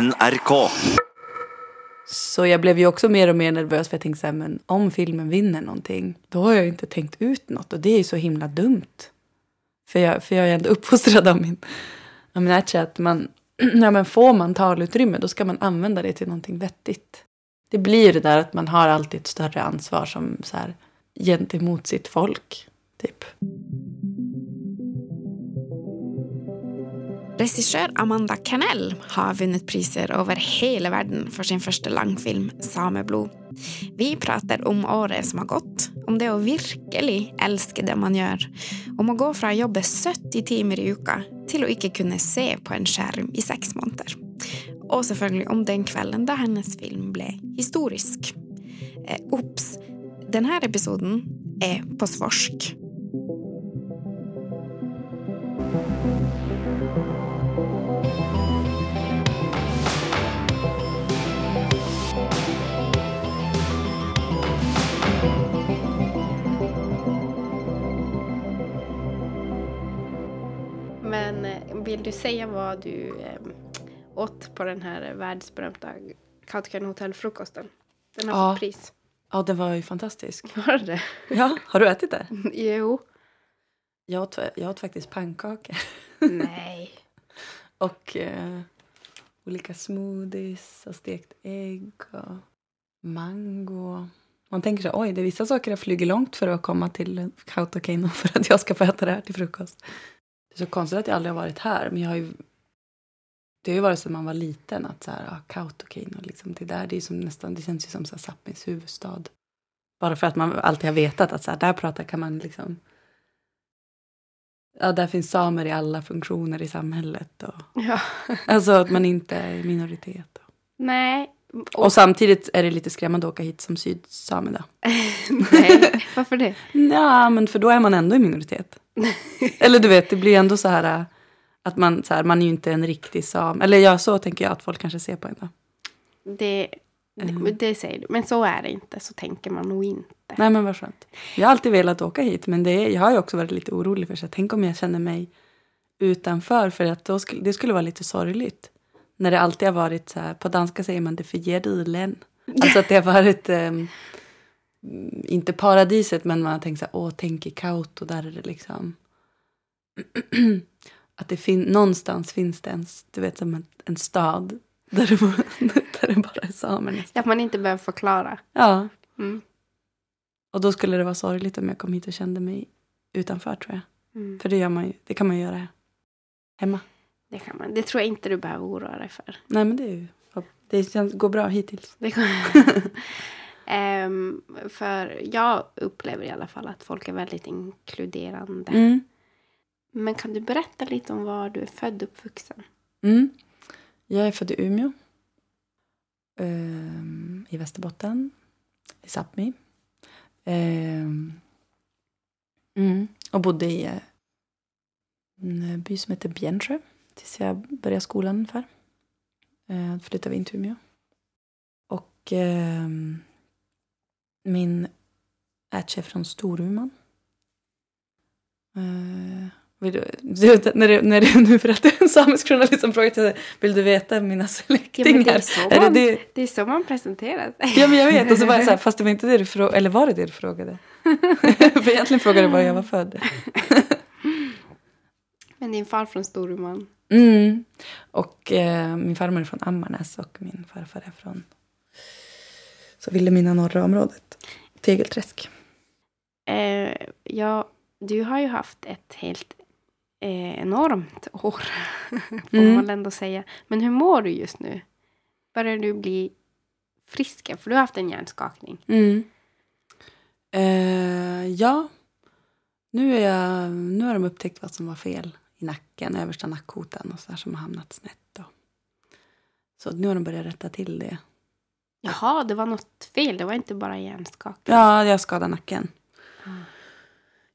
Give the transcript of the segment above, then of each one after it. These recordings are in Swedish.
NRK. Så jag blev ju också mer och mer nervös för jag tänkte så här, men om filmen vinner någonting, då har jag ju inte tänkt ut något och det är ju så himla dumt. För jag, för jag är ändå uppfostrad av min, av min ärtje att man, ja men får man talutrymme då ska man använda det till någonting vettigt. Det blir ju det där att man har alltid ett större ansvar som så här, gentemot sitt folk, typ. Regissør Amanda Canell har vunnet priser over hele verden for sin første langfilm 'Sameblod'. Vi prater om året som har gått, om det å virkelig elske det man gjør, om å gå fra å jobbe 70 timer i uka til å ikke kunne se på en skjerm i seks måneder. Og selvfølgelig om den kvelden da hennes film ble historisk. Eh, Ops, denne episoden er på svorsk. Men eh, vill du säga vad du eh, åt på den här världsberömta Kautokeino hotellfrukosten? Den har Ja. fått pris. Ja, det var ju fantastisk. Var det? Ja, har du ätit det? Jo. Jag åt, jag åt faktiskt pannkakor. Nej. Och eh, olika smoothies och stekt ägg och mango. Man tänker så oj, det är vissa saker jag flyger långt för att komma till Kautokeino för att jag ska få äta det här till frukost. Det är så konstigt att jag aldrig har varit här, men jag har ju det har ju varit sedan man var liten att så här, ja, Kautokeino, liksom, det där, det är som nästan, det känns ju som så här, Sápmis huvudstad. Bara för att man alltid har vetat att så här, där pratar kan man liksom Ja, där finns samer i alla funktioner i samhället. Och, Ja. alltså att man inte är minoritet. Nej. Och samtidigt är det lite skrämmande att åka hit som sydsame då. Nej. Varför det? Ja, men för då är man ändå i minoritet. Eller du vet, det blir ändå så här äh, att man, så här, man är ju inte en riktig sam. Eller ja, så tänker jag att folk kanske ser på en då. Det, det, det säger du. Men så är det inte. Så tänker man nog inte. Nej, men vad skönt. Jag har alltid velat åka hit, men det, jag har ju också varit lite orolig för så här, tänk om jag känner mig utanför, för att då skulle, det skulle vara lite sorgligt. När det alltid har varit så här, på danska säger man det för gerilen. Alltså att det har varit, ehm, inte paradiset, men man har tänkt så här, åh, tänk i Kauto, där är det liksom. att det fin- någonstans finns det en, du vet, som en, en stad där det, bara- där det bara är samer. Att man inte behöver förklara. Ja. Mm. Och då skulle det vara sorgligt om jag kom hit och kände mig utanför tror jag. Mm. För det, gör man ju, det kan man göra hemma. Det, kan man. det tror jag inte du behöver oroa dig för. Nej men det är ju, det känns, går bra hittills. Det kan... Ehm, för jag upplever i alla fall att folk är väldigt inkluderande. Mm. Men kan du berätta lite om var du är född och uppvuxen? Mm. Jag är född i Umeå. Ehm, I Västerbotten. I Sápmi. Ehm, mm. Och bodde i eh, en by som heter Bjärnsjö. Tills jag började skolan ungefär. Eh, Då flyttade vi in till Umeå. Och ehm, min ärtje är från Storuman. Vill du, du, när, det, när det nu är en samisk journalist som frågat dig, vill du veta mina Ja, släktingar? men det, är så Är det man, det? det är så man presenterar sig. Ja men jag vet, och så var jag så här, fast det var inte det du frågade, eller var det det du frågade? för egentligen frågade du var jag var född. Men din far från Storuman. Mm. Och eh, min farmor är från Ammarnäs och min farfar är från så Vilhelmina norra området. Tegelträsk. Eh, ja, du har ju haft ett helt eh, enormt år. får Mm. man ändå säga. Men hur mår du just nu? Börjar du bli friskare? För du har haft en hjärnskakning. Mm. Eh, ja, nu, är jag, nu har de upptäckt vad som var fel i nacken, översta nackkotan och så där som har hamnat snett. Då. Så nu har de börjat rätta till det. Jaha, det var något fel. Det var inte bara hjärnskakning. Ja, jag skadade nacken. Mm.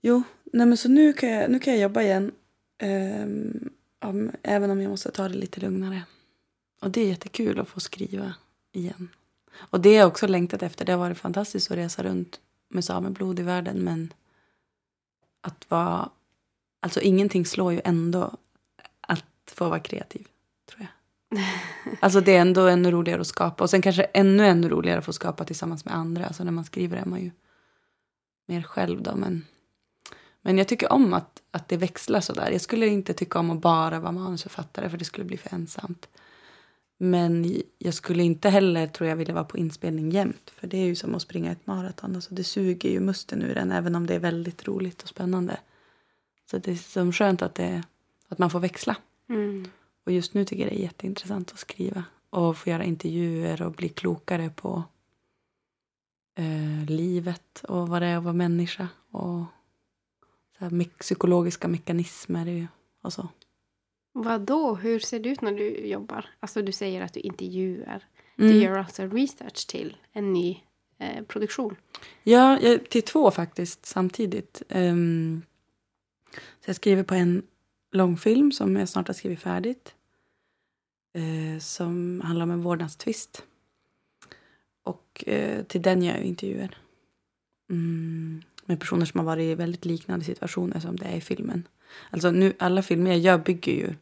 Jo, nej men så nu kan jag, nu kan jag jobba igen. Ehm, om, även om jag måste ta det lite lugnare. Och det är jättekul att få skriva igen. Och det har jag också längtat efter. Det har varit fantastiskt att resa runt med sameblod i världen. Men att vara... Alltså ingenting slår ju ändå att få vara kreativ, tror jag. Alltså det är ändå ännu roligare att skapa. Och sen kanske ännu, ännu roligare att få skapa tillsammans med andra. Alltså när man skriver är man ju mer själv då. Men, men jag tycker om att, att det växlar sådär. Jag skulle inte tycka om att bara vara manusförfattare för det skulle bli för ensamt. Men jag skulle inte heller, tror jag, vilja vara på inspelning jämt. För det är ju som att springa ett maraton. Alltså det suger ju musten ur en, även om det är väldigt roligt och spännande. Så det är så skönt att, det, att man får växla. Mm. Och just nu tycker jag det är jätteintressant att skriva. Och få göra intervjuer och bli klokare på eh, livet och vad det är att vara människa. Och så här, psykologiska mekanismer och så. Vad då? Hur ser det ut när du jobbar? Alltså du säger att du intervjuar. Mm. Du gör alltså research till en ny eh, produktion. Ja, jag, till två faktiskt samtidigt. Ehm, så jag skriver på en långfilm som jag snart har skrivit färdigt eh, som handlar om en vårdnadstvist. Och eh, till den gör jag intervjuer. Mm, med personer som har varit i väldigt liknande situationer som det är i filmen. Alltså nu, alla filmer jag gör bygger ju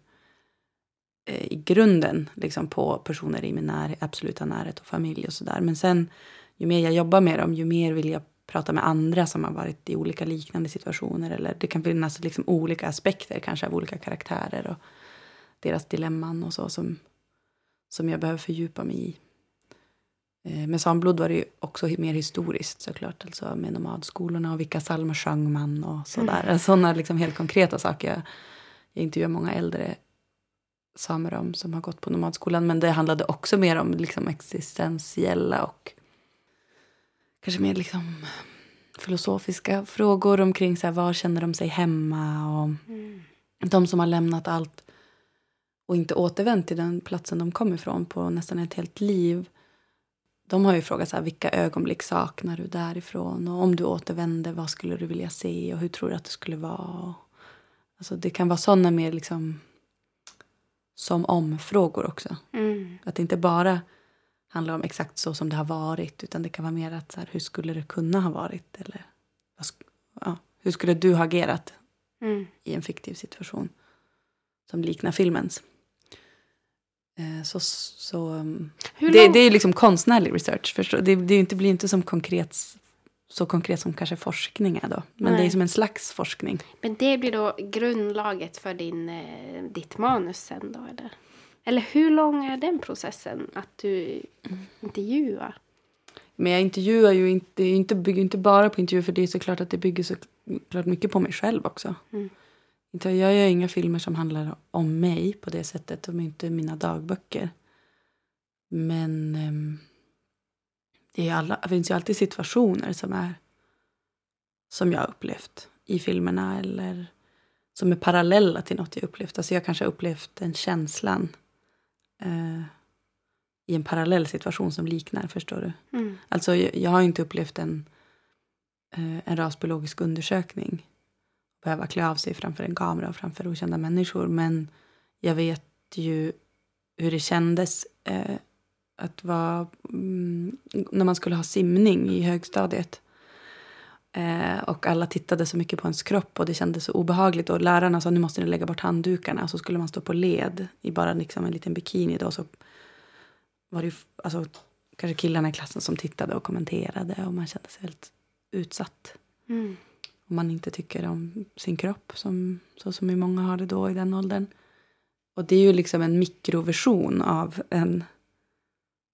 eh, i grunden liksom på personer i min när, absoluta närhet och familj och sådär. Men sen ju mer jag jobbar med dem, ju mer vill jag prata med andra som har varit i olika liknande situationer. Eller det kan finnas liksom olika aspekter kanske av olika karaktärer och deras dilemman och så som, som jag behöver fördjupa mig i. Eh, Med Samblod var det ju också mer historiskt såklart. Alltså med nomadskolorna och vilka psalmer sjöng man och sådär. Mm. Sådana liksom helt konkreta saker. Jag, jag intervjuar många äldre samer om som har gått på nomadskolan. Men det handlade också mer om liksom existentiella och kanske mer liksom filosofiska frågor omkring så här, var känner de sig hemma och Mm. de som har lämnat allt och inte återvänt till den platsen de kom ifrån på nästan ett helt liv. De har ju frågat så här, vilka ögonblick saknar du därifrån och om du återvände, vad skulle du vilja se och hur tror du att det skulle vara? Alltså det kan vara sådana mer liksom som om-frågor också. Mm. Att det inte bara handlar om exakt så som det har varit utan det kan vara mer att så här, hur skulle det kunna ha varit eller ja, hur skulle du ha agerat Mm. i en fiktiv situation som liknar filmens. Eh, Så, så, um, Hur det, det är liksom konstnärlig research. Förstå? Det, det inte, blir inte som konkret, så konkret som kanske forskning är då. Men det Nej. är som en slags forskning. Men det blir då grundlaget för din, eh, ditt manus sen då eller? Eller hur lång är den processen att du intervjuar? Men jag intervjuar ju inte, det är ju inte, bygger inte bara på intervjuer för det är såklart att det bygger såklart mycket på mig själv också. Mm. Inte, jag gör inga filmer som handlar om mig på det sättet. De är inte mina dagböcker. Men ehm, det, alla, det finns ju alltid situationer som är som jag har upplevt i filmerna eller som är parallella till något jag upplevt. Alltså jag kanske har upplevt den känslan eh, i en parallell situation som liknar, förstår du? Mm. Alltså jag, jag har inte upplevt en, eh, en rasbiologisk undersökning. Behöva klä av sig framför en kamera och framför okända människor. Men jag vet ju hur det kändes eh, att vara... Mm, när man skulle ha simning i högstadiet. Eh, och alla tittade så mycket på ens kropp och det kändes så obehagligt. Och lärarna sa nu måste ni lägga bort handdukarna. Och så skulle man stå på led i bara liksom en liten bikini. Då, så var det ju, alltså, kanske killarna i klassen som tittade och kommenterade. Och man kände sig väldigt utsatt. Mm. Om man inte tycker om sin kropp, som, så som ju många har det då i den åldern. Och det är ju liksom en mikroversion av en...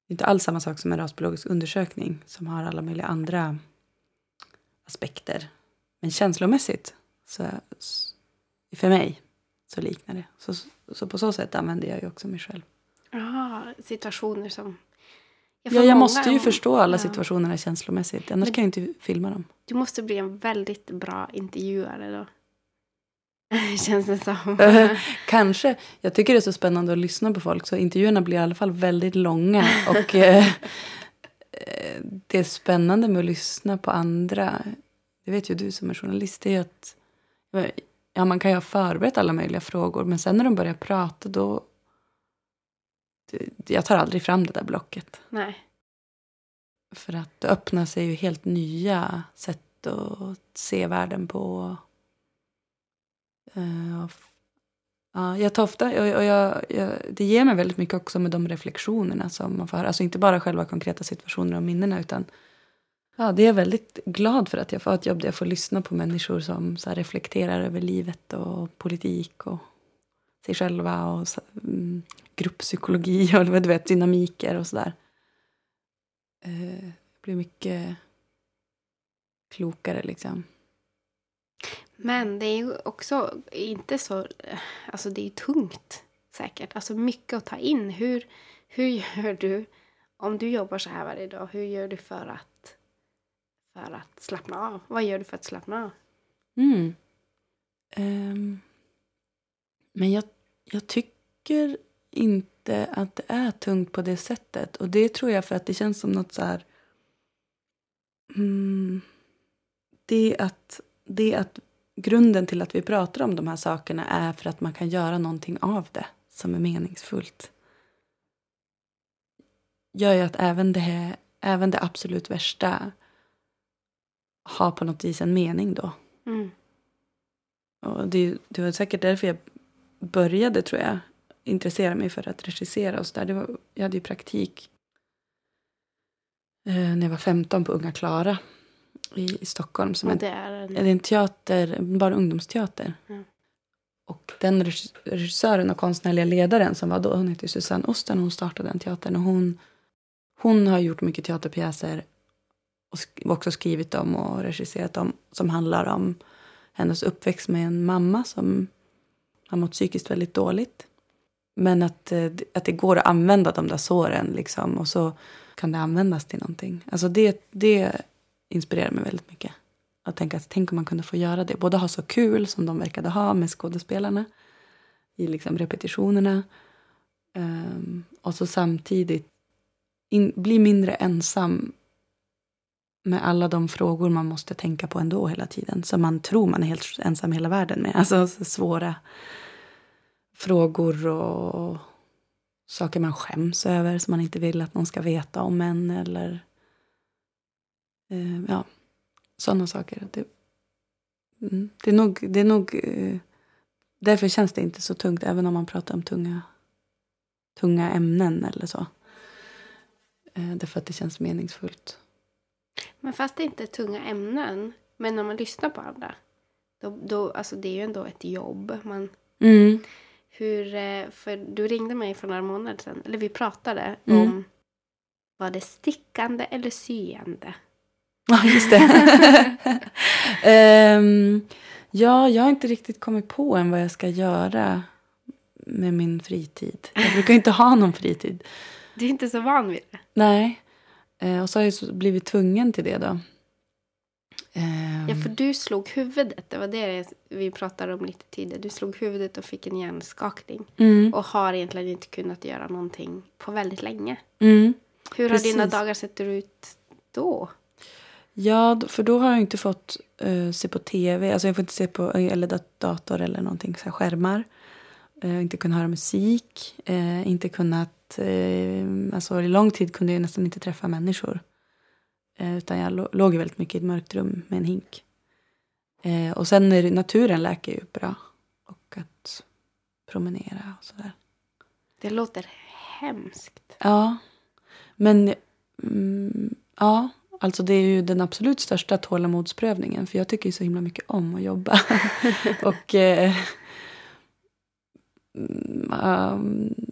Inte alls samma sak som en rasbiologisk undersökning som har alla möjliga andra aspekter. Men känslomässigt, så, för mig, så liknar det. Så, så på så sätt använder jag ju också mig själv. Aha, situationer som... Ja, får jag måste ju om- förstå alla ja. situationerna känslomässigt. Annars Men- kan jag inte filma dem. Du måste bli en väldigt bra intervjuare då. Känns det som. Kanske. Jag tycker det är så spännande att lyssna på folk. Så intervjuerna blir i alla fall väldigt långa. Och eh, eh, det är spännande med att lyssna på andra. Det vet ju du som är journalist. Det är att ja, man kan ju ha förberett alla möjliga frågor. Men sen när de börjar prata då. Jag tar aldrig fram det där blocket. Nej. För att det öppnar sig ju helt nya sätt att se världen på. Eh, Ja, jag tar ofta, och, och jag, jag, det ger mig väldigt mycket också med de reflektionerna som man får höra. Alltså inte bara själva konkreta situationer och minnena utan ja, det är jag väldigt glad för att jag får ett jobb där jag får lyssna på människor som så reflekterar över livet och politik och sig själva och mm, grupppsykologi och du vet, dynamiker och sådär. Eh, blir mycket klokare liksom. Men det är ju också inte så... Alltså det är ju tungt säkert. Alltså mycket att ta in. Hur, hur gör du om du jobbar så här varje dag? Hur gör du för att, för att slappna av? Vad gör du för att slappna av? Mm. Um, men jag, jag tycker inte att det är tungt på det sättet. Och det tror jag för att det känns som något så här... Mm, det att, det att grunden till att vi pratar om de här sakerna är för att man kan göra någonting av det som är meningsfullt. Gör ju att även det, även det absolut värsta har på något vis en mening då. Mm. Och det, det var säkert därför jag började, tror jag, intressera mig för att regissera. Och så där. Det var, jag hade ju praktik eh, när jag var 15 på Unga Klara i, i Stockholm. Som en, det är en... en teater, en barn och ungdomsteater. Mm. Och den regis- regissören och konstnärliga ledaren som var då, hon heter Susanne Osten och hon startade den teatern. Och hon, hon har gjort mycket teaterpjäser och också skrivit dem och regisserat dem som handlar om hennes uppväxt med en mamma som har mått psykiskt väldigt dåligt. Men att, eh, att det går att använda de där såren liksom, och så kan det användas till någonting. Alltså det, det inspirerar mig väldigt mycket. Att tänka att tänk om man kunde få göra det. Både ha så kul som de verkade ha med skådespelarna i liksom repetitionerna. um, och så samtidigt in, bli mindre ensam med alla de frågor man måste tänka på ändå hela tiden. Som man tror man är helt ensam i hela världen med. Alltså svåra frågor och saker man skäms över som man inte vill att någon ska veta om en. Eller eh, ja, sådana saker. Det, mm, det är nog, det är nog eh, därför känns det inte så tungt även om man pratar om tunga, tunga ämnen eller så. Eh, därför att det känns meningsfullt. Men fast det inte är tunga ämnen, men när man lyssnar på andra, då, då, alltså det är ju ändå ett jobb. Man, Mm. hur, eh, för du ringde mig för några månader sedan, eller vi pratade Mm. om, var det stickande eller syende? Ja, just det. Ehm, ja, jag har inte riktigt kommit på än vad jag ska göra med min fritid. Jag brukar inte ha någon fritid. Du är inte så van vid det. Nej. Eh, och så har jag blivit tvungen till det då. Ehm, Ja, för du slog huvudet, det var det vi pratade om lite tidigare. Du slog huvudet och fick en hjärnskakning. mm, Och har egentligen inte kunnat göra någonting på väldigt länge. mm. Hur har dina Precis. dagar sett ut då? Ja, för då har jag inte fått eh, se på tv. Alltså jag får inte se på eller dat- dator eller någonting, så skärmar. Eh, inte kunnat höra musik. Eh, inte kunnat... Eh, alltså i lång tid kunde jag nästan inte träffa människor. Eh, utan jag lå- låg väldigt mycket i ett mörkt rum med en hink. Eh, och sen är naturen läker ju bra. Och att promenera och sådär. Det låter hemskt. Ja, men mm, ja, alltså det är ju den absolut största tålamodsprövningen. För jag tycker ju så himla mycket om att jobba. och um,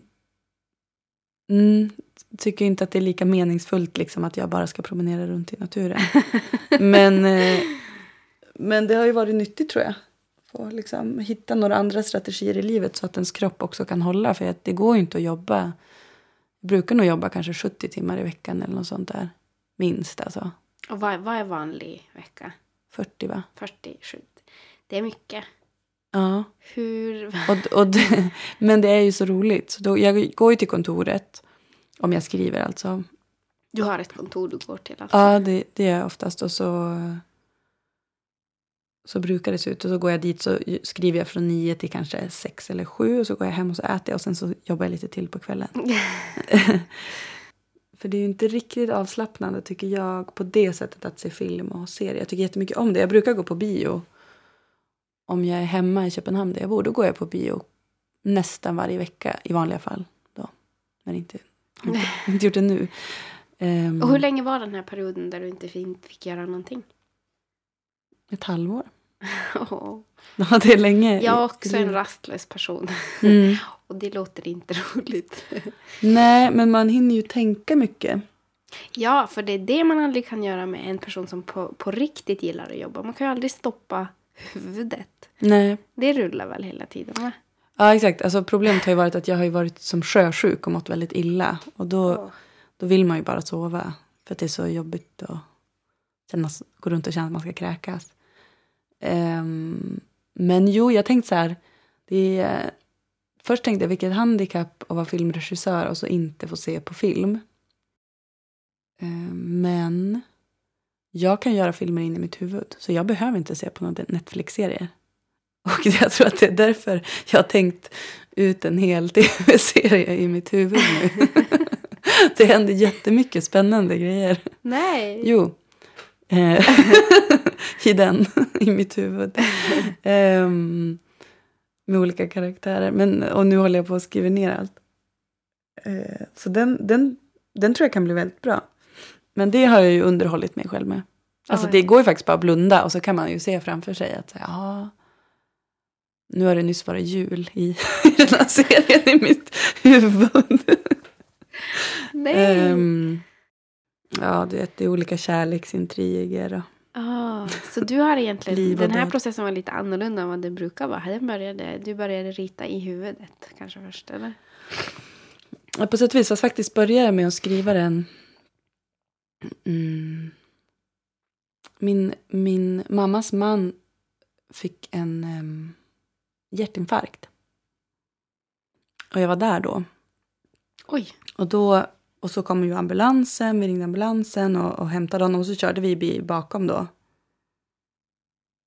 mm, tycker inte att det är lika meningsfullt liksom att jag bara ska promenera runt i naturen. men, eh, men det har ju varit nyttigt tror jag. Få liksom hitta några andra strategier i livet så att ens kropp också kan hålla. För att det går ju inte att jobba jag brukar nog jobba kanske 70 timmar i veckan eller något sånt där. Minst alltså. Och vad, vad är vanlig vecka? 40 va? 40, 70. Det är mycket. Ja. Hur... Och, och det, men det är ju så roligt. Så då, jag går ju till kontoret. Om jag skriver alltså. Du har ett kontor du går till alltså? Ja, det, det är jag oftast. Och så, så brukar det se ut. Och så går jag dit så skriver jag från nio till kanske sex eller sju. Och så går jag hem och så äter jag. Och sen så jobbar jag lite till på kvällen. För det är ju inte riktigt avslappnande tycker jag på det sättet att se film och serier. Jag tycker jättemycket om det. Jag brukar gå på bio. Om jag är hemma i Köpenhamn där jag bor, då går jag på bio nästan varje vecka i vanliga fall. Då. Men inte, inte, inte gjort det nu. Um, Och hur länge var den här perioden där du inte fick, fick göra någonting? Ett halvår. Oh. Ja, det är länge. Jag är också en rastlös person. Mm. Och det låter inte roligt. Nej, men man hinner ju tänka mycket. Ja, för det är det man aldrig kan göra med en person som på, på riktigt gillar att jobba. Man kan ju aldrig stoppa huvudet. Nej. Det rullar väl hela tiden va? Ja, exakt. Alltså, problemet har ju varit att jag har varit som sjösjuk och mått väldigt illa. Och då, Åh. då vill man ju bara sova. För att det är så jobbigt att kännas, gå runt och känna att man ska kräkas. Ehm, men jo, jag tänkte så här. Det är, först tänkte jag vilket handikapp att vara filmregissör och så inte få se på film. Ehm, men jag kan göra filmer in i mitt huvud. Så jag behöver inte se på någon Netflix-serie. Och jag tror att det är därför jag har tänkt ut en hel tv-serie i mitt huvud nu. det händer jättemycket spännande grejer. Nej. Jo. Eh, I den, i mitt huvud. Ehm, med olika karaktärer. Men, och nu håller jag på att skriva ner allt. Eh, så den, den, den tror jag kan bli väldigt bra. Men det har jag ju underhållit mig själv med. Alltså det går ju faktiskt bara att blunda och så kan man ju se framför sig att ja, nu har det nyss varit jul i, i den här serien i mitt huvud. Nej. Ehm, ja, du vet, det är olika kärleksintriger och Ah, så du har egentligen, den här processen var lite annorlunda än vad det brukar vara. Den började, du började rita i huvudet kanske först, eller? Ja, på sätt och vis, fast faktiskt började jag med att skriva den. Mm. Min, min mammas man fick en um, hjärtinfarkt. Och jag var där då. Oj. Och, då, och så kom ju ambulansen, vi ringde ambulansen och, och hämtade honom och så körde vi bi- bakom då.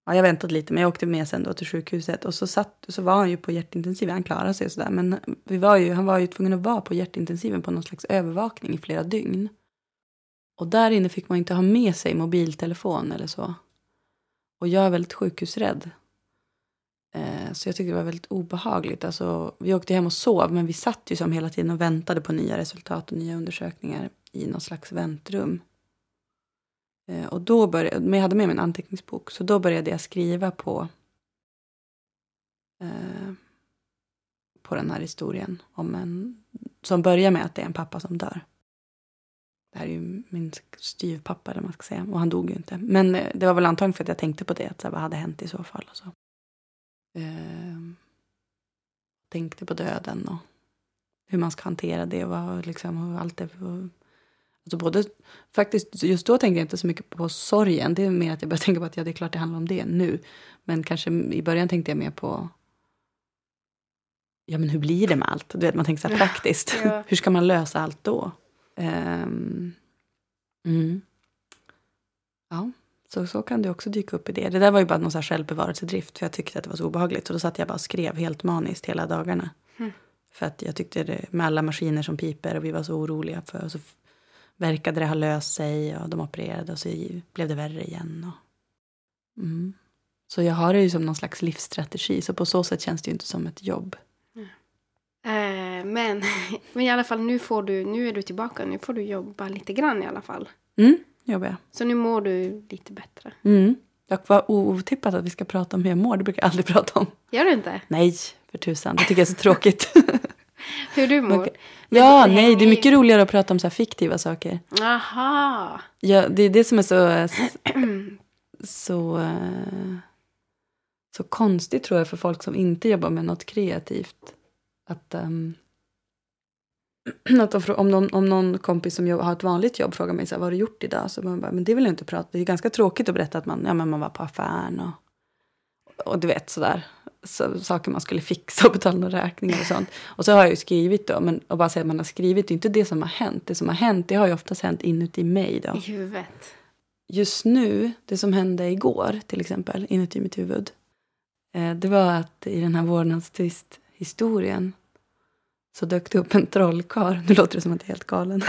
Ja, jag väntade lite men jag åkte med sen då till sjukhuset och så, satt, så var han ju på hjärtintensiven, han klarade sig och sådär. Men vi var ju, han var ju tvungen att vara på hjärtintensiven på någon slags övervakning i flera dygn. Och där inne fick man inte ha med sig mobiltelefon eller så. Och jag är väldigt sjukhusrädd. Eh, så jag tyckte det var väldigt obehagligt. Alltså, vi åkte hem och sov men vi satt ju som hela tiden och väntade på nya resultat och nya undersökningar i någon slags väntrum. Eh, och då började, men jag hade med mig en anteckningsbok så då började jag skriva på eh, på den här historien om en som börjar med att det är en pappa som dör. Det här är ju min styvpappa eller man ska säga och han dog ju inte. Men eh, det var väl antagligen för att jag tänkte på det, att så här, vad hade hänt i så fall och så. Eh, tänkte på döden och hur man ska hantera det och vad, liksom, och allt det. Och, alltså både, faktiskt, just då tänkte jag inte så mycket på sorgen. Det är mer att jag började tänka på att ja, det är klart det handlar om det nu. Men kanske i början tänkte jag mer på ja, men hur blir det med allt? Du vet, man tänker så här praktiskt. Ja. hur ska man lösa allt då? Ehm, mm. Ja, så, så kan det också dyka upp i det. Det där var ju bara någon så här självbevarelsedrift för jag tyckte att det var så obehagligt. Så då satt jag bara och skrev helt maniskt hela dagarna. Mm. För att jag tyckte det, med alla maskiner som piper och vi var så oroliga för. Och så verkade det ha löst sig och de opererade och så blev det värre igen. Och, mm. Så jag har det ju som någon slags livsstrategi. Så på så sätt känns det ju inte som ett jobb. Eh, men, men i alla fall nu får du, nu är du tillbaka. Nu får du jobba lite grann i alla fall. Mm, jobbar jag. Så nu mår du lite bättre. Mm. Jag var otippat att vi ska prata om hur jag mår. Det brukar jag aldrig prata om. Gör du inte? Nej, för tusan. Det tycker jag är så tråkigt. Hur du mår? Ja, nej, hänger det är mycket roligare att prata om så här fiktiva saker. Aha. Ja, det är det som är så, så, eh, så konstigt tror jag för folk som inte jobbar med något kreativt. Att, ehm, att de om, någon, om någon kompis som har ett vanligt jobb frågar mig så här, vad har du gjort idag? Så man bara, men det vill jag inte prata Det är ganska tråkigt att berätta att man, ja, men man var på affären och, och du vet sådär. Så, saker man skulle fixa och betala några räkningar och sånt. Och så har jag ju skrivit då, men att bara säga att man har skrivit, det är inte det som har hänt. Det som har hänt, det har ju oftast hänt inuti mig då I huvudet. just nu, det som hände igår till exempel, inuti mitt huvud. Eh, det var att i den här vårdnadstvist-historien så dök det upp en trollkarl. Nu låter det som att jag är helt galen.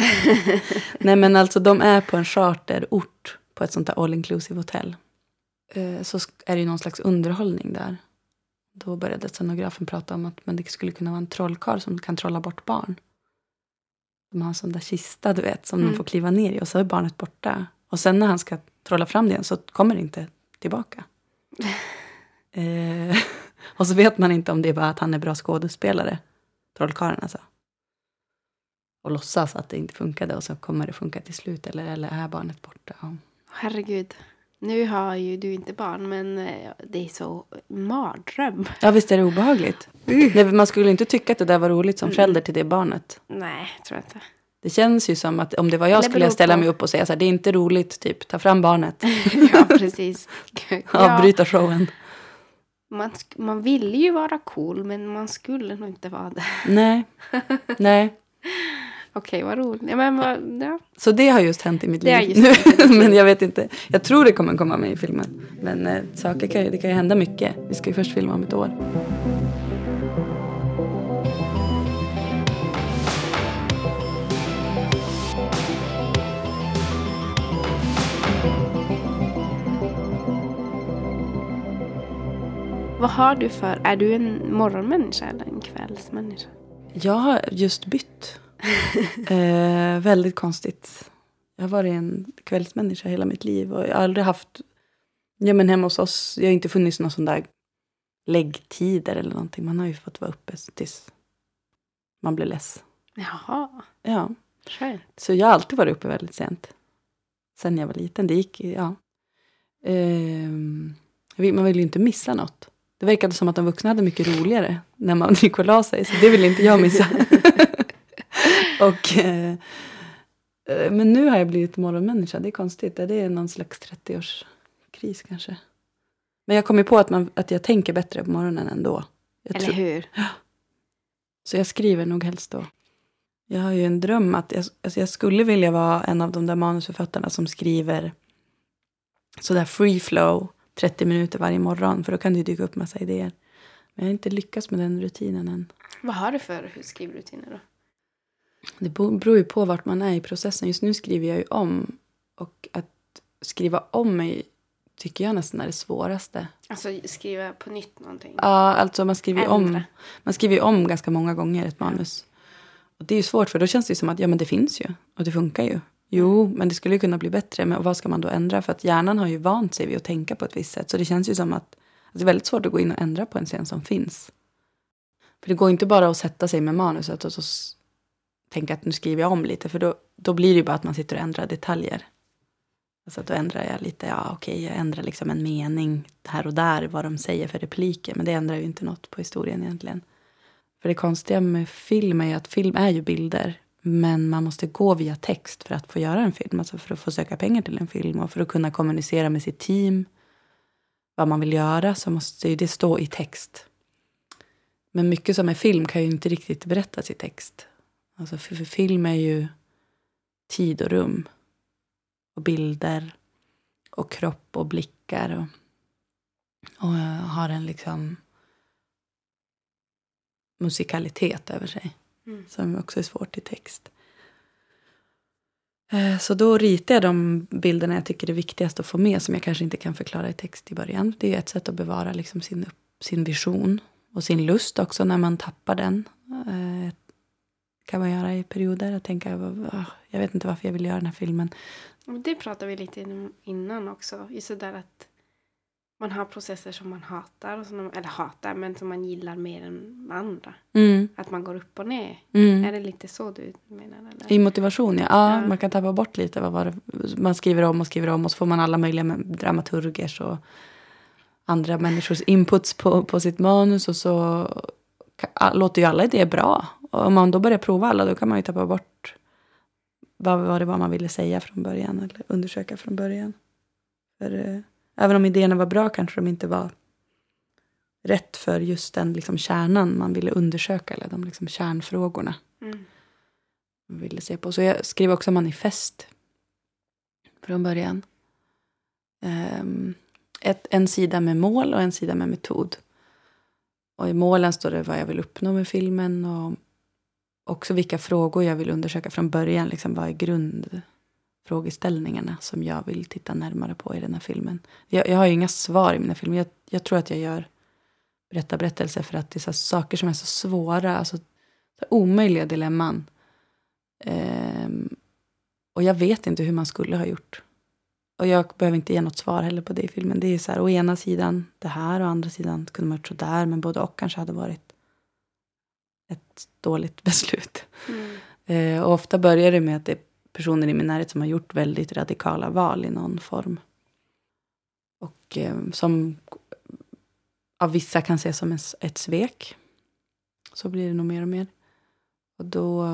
Nej men alltså de är på en charterort på ett sånt där all inclusive hotell. Eh, så är det ju någon slags underhållning där. Då började scenografen prata om att men det skulle kunna vara en trollkarl som kan trolla bort barn. De har en sån där kista, du vet, som Mm. de får kliva ner i och så är barnet borta. Och sen när han ska trolla fram det igen så kommer det inte tillbaka. eh, och så vet man inte om det är bara att han är bra skådespelare, trollkarlen alltså. Och låtsas att det inte funkade och så kommer det funka till slut. Eller, eller är barnet borta? Ja. Herregud. Nu har ju du inte barn, men eh, det är så mardröm. Ja, visst är det obehagligt? Nej, man skulle inte tycka att det där var roligt som förälder till det barnet. Nej, tror jag inte. Det känns ju som att om det var jag skulle jag ställa på. mig upp och säga så här, det är inte roligt, typ, ta fram barnet, ja, precis. Ja, avbryta showen. Man, man ville ju vara cool, men man skulle nog inte vara det. Nej, nej. Okej, vad roligt. Ja, men vad, ja. Så det har just hänt i mitt Det liv. liv. Men jag vet inte. Jag tror det kommer komma med i filmen. Men eh, saker kan det kan ju hända mycket. Vi ska ju först filma om ett år. Vad har du för... Är du en morgonmänniska eller en kvällsmänniska? Jag har just bytt. eh, väldigt konstigt. Jag har varit en kvällsmänniska hela mitt liv. Och jag har aldrig haft... Ja, men hemma hos oss, jag har inte funnits någon sån där läggtider eller någonting. Man har ju fått vara uppe tills man blir less. Jaha, Ja, skönt. så jag har alltid varit uppe väldigt sent. Sen jag var liten. Det gick, ja. Vill- man vill ju inte missa något. Det verkade som att de vuxna hade mycket roligare när man gick och la sig. Så det vill inte jag missa. och, eh, eh, men nu har jag blivit morgonmänniska. Det är konstigt. Det är någon slags 30-årskris kanske. Men jag kommer på att, man, att jag tänker bättre på morgonen ändå. Jag Eller tror- hur? så jag skriver nog helst då. Jag har ju en dröm att jag, alltså jag skulle vilja vara en av de där manusförfattarna som skriver sådär free flow 30 minuter varje morgon. För då kan det dyka upp massa idéer. Men jag har inte lyckats med den rutinen än. Vad har du för skrivrutiner då? Det beror ju på vart man är i processen. Just nu skriver jag ju om. Och att skriva om mig tycker jag nästan är det svåraste. Alltså skriva på nytt någonting? Ja, alltså man skriver ju om, man skriver ju om ganska många gånger ett manus. Och det är ju svårt för då känns det ju som att ja men det finns ju och det funkar ju. Jo, men det skulle ju kunna bli bättre. Men vad ska man då ändra? För att hjärnan har ju vant sig vid att tänka på ett visst sätt. Så det känns ju som att, att det är väldigt svårt att gå in och ändra på en scen som finns. För det går inte bara att sätta sig med manuset och så tänka att nu skriver jag om lite. För då, då blir det ju bara att man sitter och ändrar detaljer. Alltså att då ändrar jag lite, ja okej, jag ändrar liksom en mening här och där vad de säger för repliker. Men det ändrar ju inte något på historien egentligen. För det konstiga med film är ju att film är ju bilder. Men man måste gå via text för att få göra en film. Alltså för att få söka pengar till en film och för att kunna kommunicera med sitt team. Vad man vill göra så måste ju det stå i text. Men mycket som är film kan ju inte riktigt berättas i text. Alltså för, för film är ju tid och rum. Och bilder. Och kropp och blickar. Och, och eh, har en liksom musikalitet över sig. Mm. Som också är svårt i text. Eh, Så då ritar jag de bilderna jag tycker är viktigast att få med som jag kanske inte kan förklara i text i början. Det är ett sätt att bevara liksom sin, sin vision och sin lust också när man tappar den. Eh, kan man göra i perioder och tänka, "Ah, jag vet inte varför jag vill göra den här filmen. Det pratade vi lite in- innan också. Just det där att man har processer som man hatar, och som, eller hatar, men som man gillar mer än andra. Mm, Att man går upp och ner. mm. Är det lite så du menar? Eller? I motivation, ja. ja. Ja. Man kan tappa bort lite. Vad var det? Man skriver om och skriver om och så får man alla möjliga dramaturgers och andra människors inputs på, på sitt manus och så låter ju alla idéer bra. Och om man då börjar prova alla då kan man ju tappa bort vad, vad det var man ville säga från början eller undersöka från början. För eh, även om idéerna var bra kanske de inte var rätt för just den liksom kärnan man ville undersöka eller de liksom kärnfrågorna Mm. ville se på. Så jag skrev också manifest från början. Ehm, ett, en sida med mål och en sida med metod. Och i målen står det vad jag vill uppnå med filmen och också vilka frågor jag vill undersöka från början. Liksom vad är grundfrågeställningarna som jag vill titta närmare på i den här filmen. Jag, jag har ju inga svar i mina filmer. Jag, jag tror att jag gör berätta berättelser för att det är så saker som är så svåra, alltså så omöjliga dilemman. Um, och jag vet inte hur man skulle ha gjort. Och jag behöver inte ge något svar heller på det i filmen. Det är så här, å ena sidan det här och å andra sidan kunde man gjort sådär. Men både och kanske hade varit ett dåligt beslut. Mm. Eh, och ofta börjar det med att det personer i min närhet som har gjort väldigt radikala val i någon form. Och eh, som av vissa kan ses som ett svek. Så blir det nog mer och mer. Och då...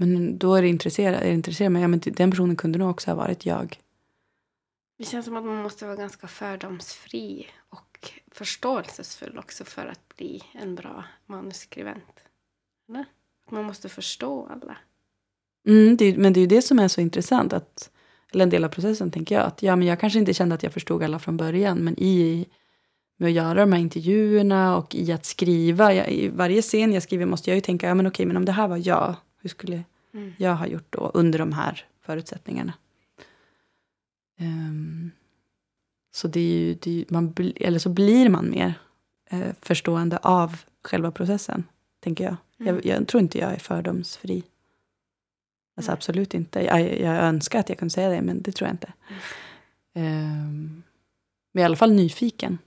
Men då är det intresserad, är det intresserad men, ja, men den personen kunde nog också ha varit jag. Det känns som att man måste vara ganska fördomsfri och förståelsefull också för att bli en bra manuskribent. Eller? Man måste förstå alla. Mm, det, men det är ju det som är så intressant. Att, eller en del av processen tänker jag. Att ja, men jag kanske inte kände att jag förstod alla från början. Men i med att göra de här intervjuerna och i att skriva. Jag, I varje scen jag skriver måste jag ju tänka, ja men okej, men om det här var jag, hur skulle mm. jag ha gjort då under de här förutsättningarna? Um, så det är ju, det är, man, eller så blir man mer eh, förstående av själva processen, tänker jag. Mm. jag. jag. tror inte jag är fördomsfri. Alltså absolut inte. Jag, jag önskar att jag kunde säga det, men det tror jag inte. Mm. Um, men i alla fall nyfiken.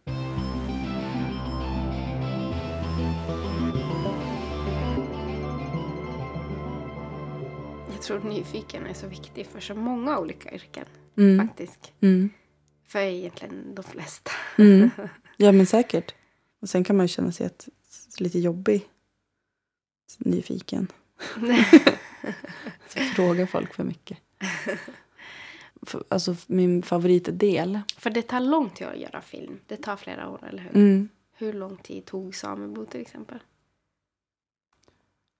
Jag tror nyfiken är så viktig för så många olika yrken. Mm. Faktiskt. Mm. För egentligen de flesta. Mm. Ja men säkert. Och sen kan man ju känna sig ett, lite jobbig. Nyfiken. Fråga folk för mycket. Alltså min favoritdel. För det tar lång tid att göra film. Det tar flera år, eller hur? Mm. Hur lång tid tog Sameblod till exempel?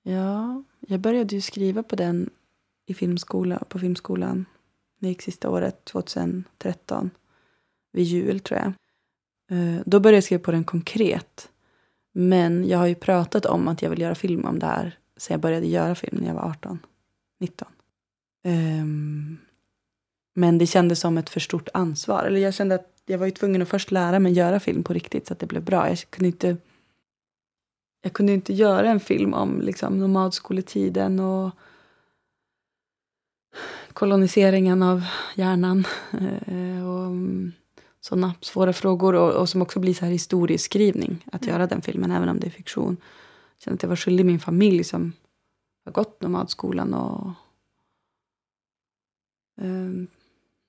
Ja, jag började ju skriva på den i filmskola, på filmskolan. Det gick sista året, 2013. Vid jul, tror jag. Eh, då började jag skriva på den konkret. Men jag har ju pratat om att jag vill göra film om det här sen jag började göra film när jag var 18, 19. Um, men det kändes som ett för stort ansvar. Eller jag kände att jag var ju tvungen att först lära mig göra film på riktigt så att det blev bra. Jag kunde inte, jag kunde inte göra en film om liksom, nomadskoletiden och koloniseringen av hjärnan. Eh, och mm, sådana svåra frågor. Och, och, som också blir så här historieskrivning. Att mm. göra den filmen, även om det är fiktion. Kände att jag var skyldig min familj som har gått nomadskolan. Och, um,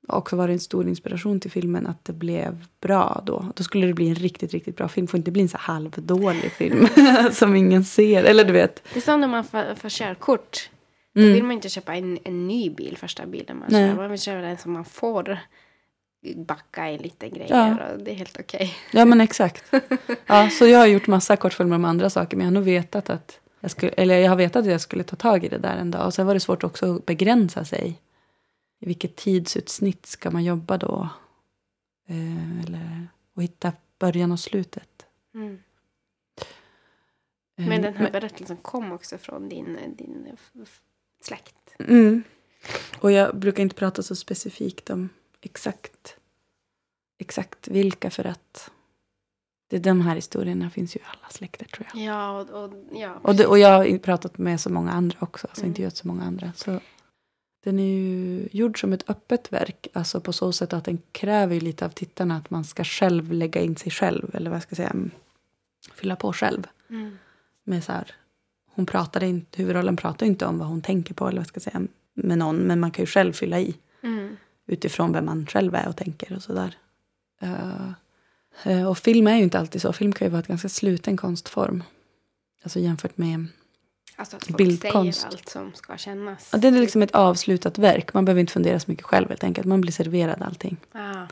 också varit en stor inspiration till filmen att det blev bra då. Då skulle det bli en riktigt, riktigt bra film. Det får inte bli en så halvdålig film som ingen ser. Eller du vet. Det är som när man får, får körkort. Mm. Då vill man inte köpa en, en ny bil, första bilen man Nej. kör. Man vill köpa den som man får backa i lite grejer ja. och det är helt okej. Okay. Ja men exakt. Ja, så jag har gjort massa kortfilmer om andra saker men jag har nog vetat att jag skulle, eller jag har vetat att jag skulle ta tag i det där en dag. Och sen var det svårt också att begränsa sig. I vilket tidsutsnitt ska man jobba då? Eh, eller, och hitta början och slutet. Mm. Eh, men den här berättelsen kom också från din, din släkt. Mm. Och jag brukar inte prata så specifikt om exakt, exakt vilka för att det, de här historierna finns ju i alla släkter tror jag. Ja, och, och ja, och, det, och jag har pratat med så många andra också, alltså mm. intervjuat så många andra. Så den är ju gjord som ett öppet verk, alltså på så sätt att den kräver ju lite av tittarna att man ska själv lägga in sig själv, eller vad jag ska säga, fylla på själv. Mm. Med så här, hon pratade inte, huvudrollen pratar inte om vad hon tänker på eller vad ska jag säga, med någon, men man kan ju själv fylla i. Mm. Utifrån vem man själv är och tänker och sådär. Uh, och film är ju inte alltid så. Film kan ju vara ett ganska sluten konstform. Alltså jämfört med Alltså att folk bildkonst. säger allt som ska kännas. Ja, det är liksom ett avslutat verk. Man behöver inte fundera så mycket själv helt enkelt. Man blir serverad allting. Ah.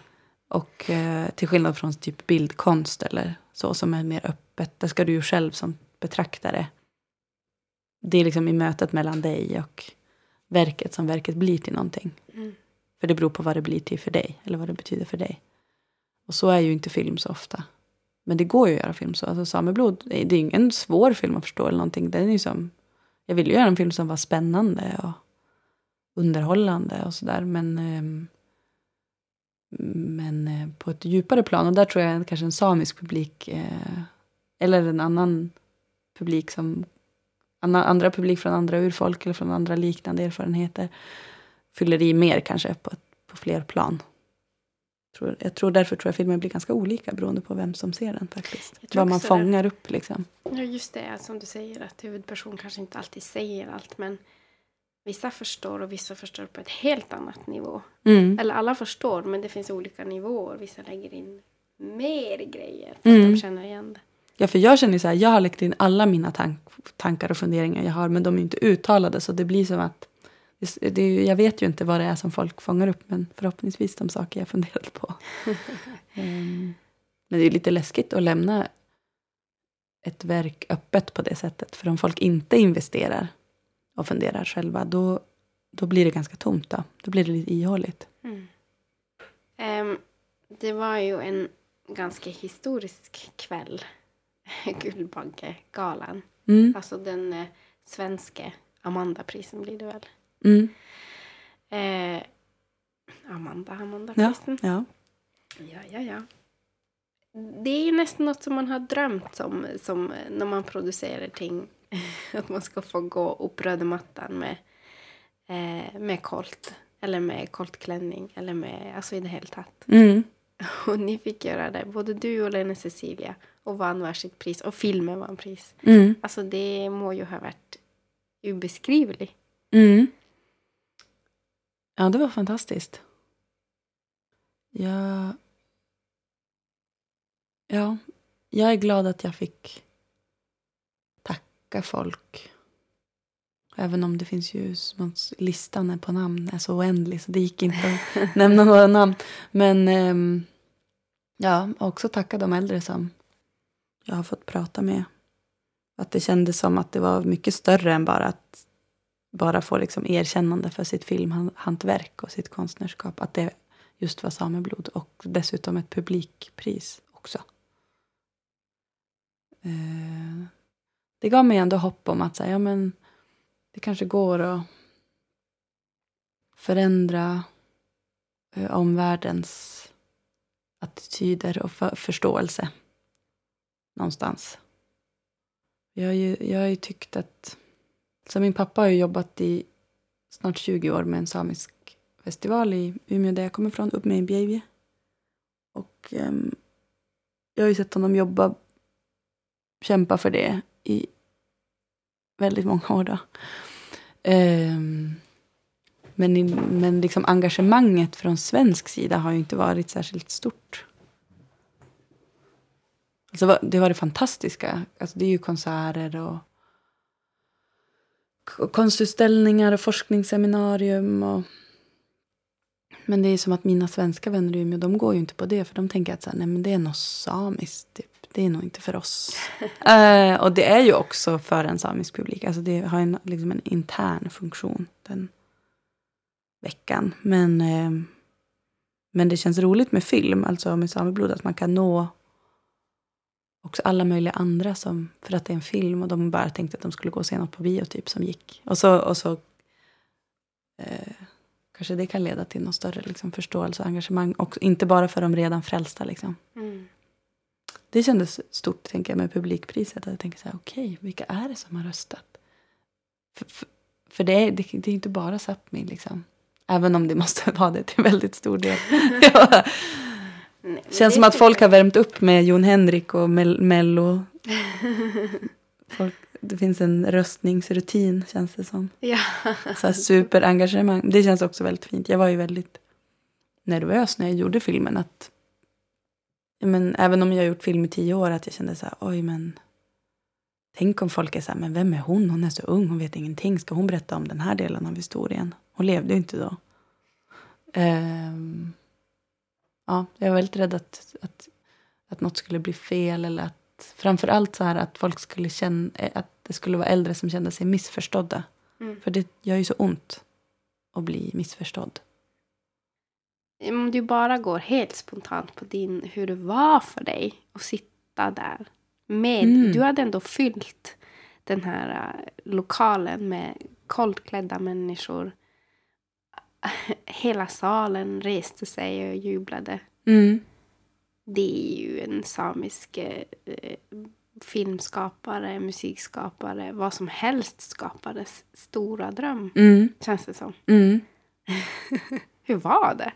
Och uh, till skillnad från typ bildkonst eller så som är mer öppet. Där ska du ju själv som betraktare det är liksom i mötet mellan dig och verket som verket blir till någonting. Mm. För det beror på vad det blir till för dig, eller vad det betyder för dig. Och så är ju inte film så ofta. Men det går ju att göra film så. Alltså Sameblod, det är ingen svår film att förstå eller någonting. Den är ju som, jag ville göra en film som var spännande och underhållande och sådär. Men ehm, Men eh, på ett djupare plan, och där tror jag kanske en samisk publik eh, eller en annan publik som andra publik från andra urfolk eller från andra liknande erfarenheter fyller i mer kanske på, på fler plan. Jag tror, jag tror därför tror jag filmen blir ganska olika beroende på vem som ser den faktiskt. Vad man fångar det. upp liksom. Ja just det, som du säger att huvudperson kanske inte alltid säger allt men vissa förstår och vissa förstår på ett helt annat nivå. Mm. Eller alla förstår men det finns olika nivåer. Vissa lägger in mer grejer för mm. att de känner igen det. Ja, för jag känner så här, jag har lagt in alla mina tank, tankar och funderingar jag har, men de är inte uttalade, så det blir som att det, det, jag vet ju inte vad det är som folk fångar upp, men förhoppningsvis de saker jag funderat på. um, men det är lite läskigt att lämna ett verk öppet på det sättet, för om folk inte investerar och funderar själva, då, då blir det ganska tomt. Då, då blir det lite ihåligt. Mm. Um, det var ju en ganska historisk kväll Guldbaggegalan. Mm. Alltså den eh, svenska Amandaprisen blir det väl. Mm. Eh, Amanda, Amandaprisen. Ja, ja. Ja, ja, ja. Det är ju nästan något som man har drömt om som när man producerar ting. att man ska få gå upp röda mattan med, eh, med kolt. Eller med koltklänning. Eller med, alltså i det hela tatt. Mm. Och ni fick göra det, både du och Lena Cecilia. Och vann varsitt pris. Och filmen vann pris. Mm. Alltså det må ju ha varit obeskrivligt. Mm. Ja, det var fantastiskt. Jag... Ja, jag är glad att jag fick tacka folk. Även om det finns ju, listan på namn är så oändlig så det gick inte att nämna några namn. Men um, ja, också tacka de äldre som jag har fått prata med. Att det kändes som att det var mycket större än bara att bara få liksom erkännande för sitt filmhantverk och sitt konstnärskap. Att det just var sameblod och dessutom ett publikpris också. Eh, det gav mig ändå hopp om att säga, ja, men det kanske går att förändra eh, omvärldens attityder och för förståelse någonstans. Jag har ju, jag har ju tyckt att... Så min pappa har ju jobbat i snart 20 år med en samisk festival i Umeå där jag kommer ifrån, upp med i Och um, jag har ju sett honom jobba, kämpa för det i väldigt många år. Då. Um, men, i, men liksom engagemanget från svensk sida har ju inte varit särskilt stort. Alltså, det var det fantastiska. Alltså, det är ju konserter och konstutställningar och forskningsseminarium. Och... Men det är som att mina svenska vänner i Umeå, de går ju inte på det. För de tänker att så här, nej, men det är något samiskt. Typ. Det är nog inte för oss. uh, och det är ju också för en samisk publik. Alltså det har en, liksom en intern funktion den veckan. Men, uh, men det känns roligt med film, alltså med sameblod. Att man kan nå också alla möjliga andra som, för att det är en film och de bara tänkte att de skulle gå och se något på bio typ som gick. Och så, och så eh, kanske det kan leda till någon större liksom, förståelse och engagemang. Och inte bara för de redan frälsta liksom. Mm. Det kändes stort tänker jag med publikpriset. Jag tänkte så här, okej, okay, vilka är det som har röstat? För, för, för det, är, det, det, är inte bara Sápmi liksom. Även om det måste vara det till väldigt stor del. Nej, Känns som att folk har värmt upp med Jon Henrik och Mel Mello. Folk, det finns en röstningsrutin känns det som. Ja. Så här superengagemang. Det känns också väldigt fint. Jag var ju väldigt nervös när jag gjorde filmen. Att, men, även om jag har gjort film i tio år att jag kände så här, oj men. Tänk om folk är så här, men vem är hon? Hon är så ung, hon vet ingenting. Ska hon berätta om den här delen av historien? Hon levde ju inte då. Um, ja, jag var väldigt rädd att, att, att något skulle bli fel eller att framför allt så här att folk skulle känna eh, att det skulle vara äldre som kände sig missförstådda. Mm. För det gör ju så ont att bli missförstådd. Om du bara går helt spontant på din, hur det var för dig att sitta där. Med, mm. Du hade ändå fyllt den här uh, lokalen med koldklädda människor. hela salen reste sig och jublade. Mm. Det är ju en samisk eh, filmskapare, musikskapare, vad som helst skapades stora dröm. Mm. Känns det som. Mm. Hur var det?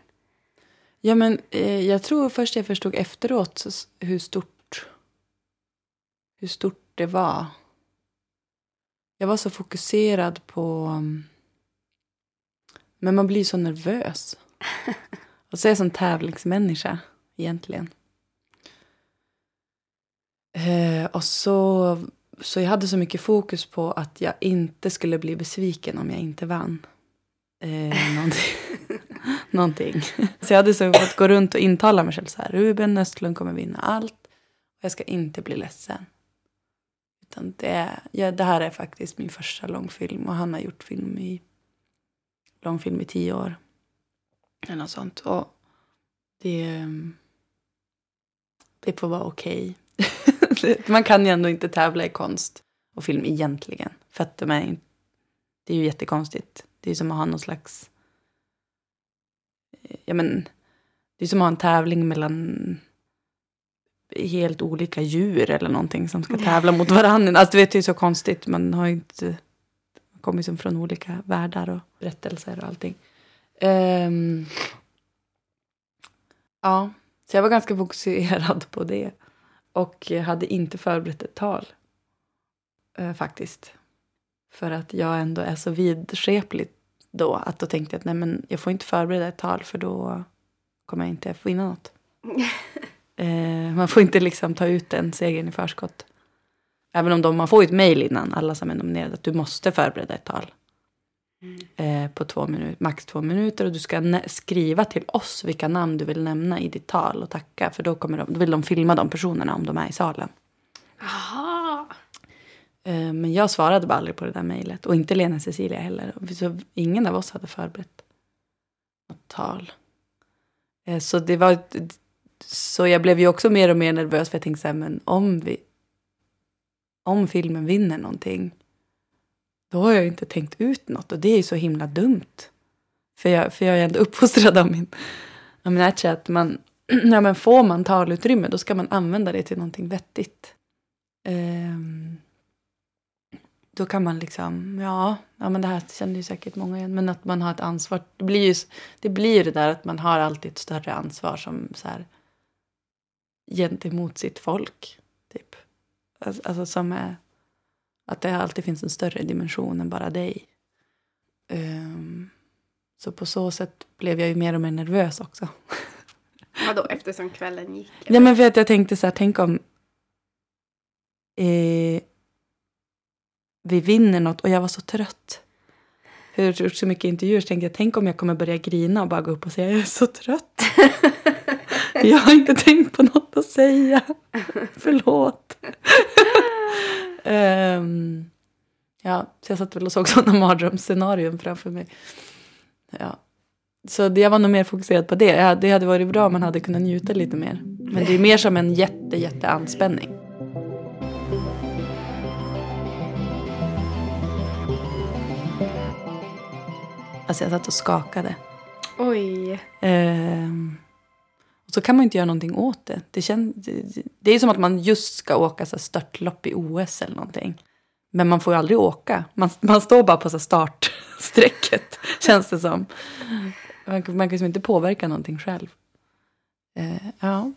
Ja, men eh, jag tror först jag förstod efteråt hur stort, hur stort det var. Jag var så fokuserad på... um, Men man blir så nervös. Och så är jag som tävlingsmänniska, egentligen. Eh, och så, så jag hade så mycket fokus på att jag inte skulle bli besviken om jag inte vann. Eh, någonting. någonting. Så jag hade så fått gå runt och intala mig själv så här. Ruben Östlund kommer vinna allt. Och jag ska inte bli ledsen. Utan det, ja, det här är faktiskt min första långfilm. Och han har gjort film i, långfilm i tio år. Eller något sånt. Och det, det får vara okej. Man kan ju ändå inte tävla i konst och film egentligen. För att de är, det är ju jättekonstigt. Det är som att ha någon slags... Ja, men, det är som att ha en tävling mellan helt olika djur eller någonting som ska tävla mot varandra. Alltså, vet, det är så konstigt. Man har ju inte... Kommer ju som från olika världar och berättelser och allting. Ehm, ja, så jag var ganska fokuserad på det. Och hade inte förberett ett tal. Eh, faktiskt. För att jag ändå är så vidskeplig då. Att då tänkte jag att nej men jag får inte förbereda ett tal för då kommer jag inte få vinna något. eh, man får inte liksom ta ut den segern i förskott. Även om de, man får ju ett mejl innan alla som är nominerade att du måste förbereda ett tal. Eh, på två minuter, max två minuter och du ska skriva till oss vilka namn du vill nämna i ditt tal och tacka. För då, kommer de, då vill de filma de personerna om de är i salen. Aha. Eh, Men jag svarade bara aldrig på det där mejlet. Och inte Lena Cecilia heller. Så ingen av oss hade förberett något tal. Eh, Så det var... Så jag blev ju också mer och mer nervös. För jag tänkte så här, men om vi... Om filmen vinner någonting. Då har jag ju inte tänkt ut något. Och det är ju så himla dumt. För jag, för jag är ändå uppfostrad av min, av min ärtje att man... Ja, men får man talutrymme då ska man använda det till någonting vettigt. Um, då kan man liksom, ja, ja men det här känner ju säkert många igen, men att man har ett ansvar. Det blir ju det, blir ju det där att man har alltid ett större ansvar som så här gentemot sitt folk. Alltså, alltså som är, att det alltid finns en större dimension än bara dig. Ehm, så på så sätt blev jag ju mer och mer nervös också. Vadå, eftersom kvällen gick? Nej men för att jag tänkte så här, tänk om eh, vi vinner något och jag var så trött. För jag har gjort så mycket intervjuer så tänkte jag, tänk om jag kommer börja grina och bara gå upp och säga jag är så trött. jag har inte tänkt på något att säga. Förlåt. Ehm, ja, så jag satt väl och såg sådana mardrömsscenarion framför mig. Ja. Så jag var nog mer fokuserad på det. Det hade varit bra om man hade kunnat njuta lite mer. Men det är mer som en jätte, jätte anspänning. Alltså jag satt och skakade. Oj. Och så kan man inte göra någonting åt det. Det, kän, det, det är som att man just ska åka så störtlopp i OS eller någonting. Men man får ju aldrig åka. Man, man står bara på så startsträcket, känns det som. Man, kan- man kan liksom inte påverka någonting själv. Eh, ja,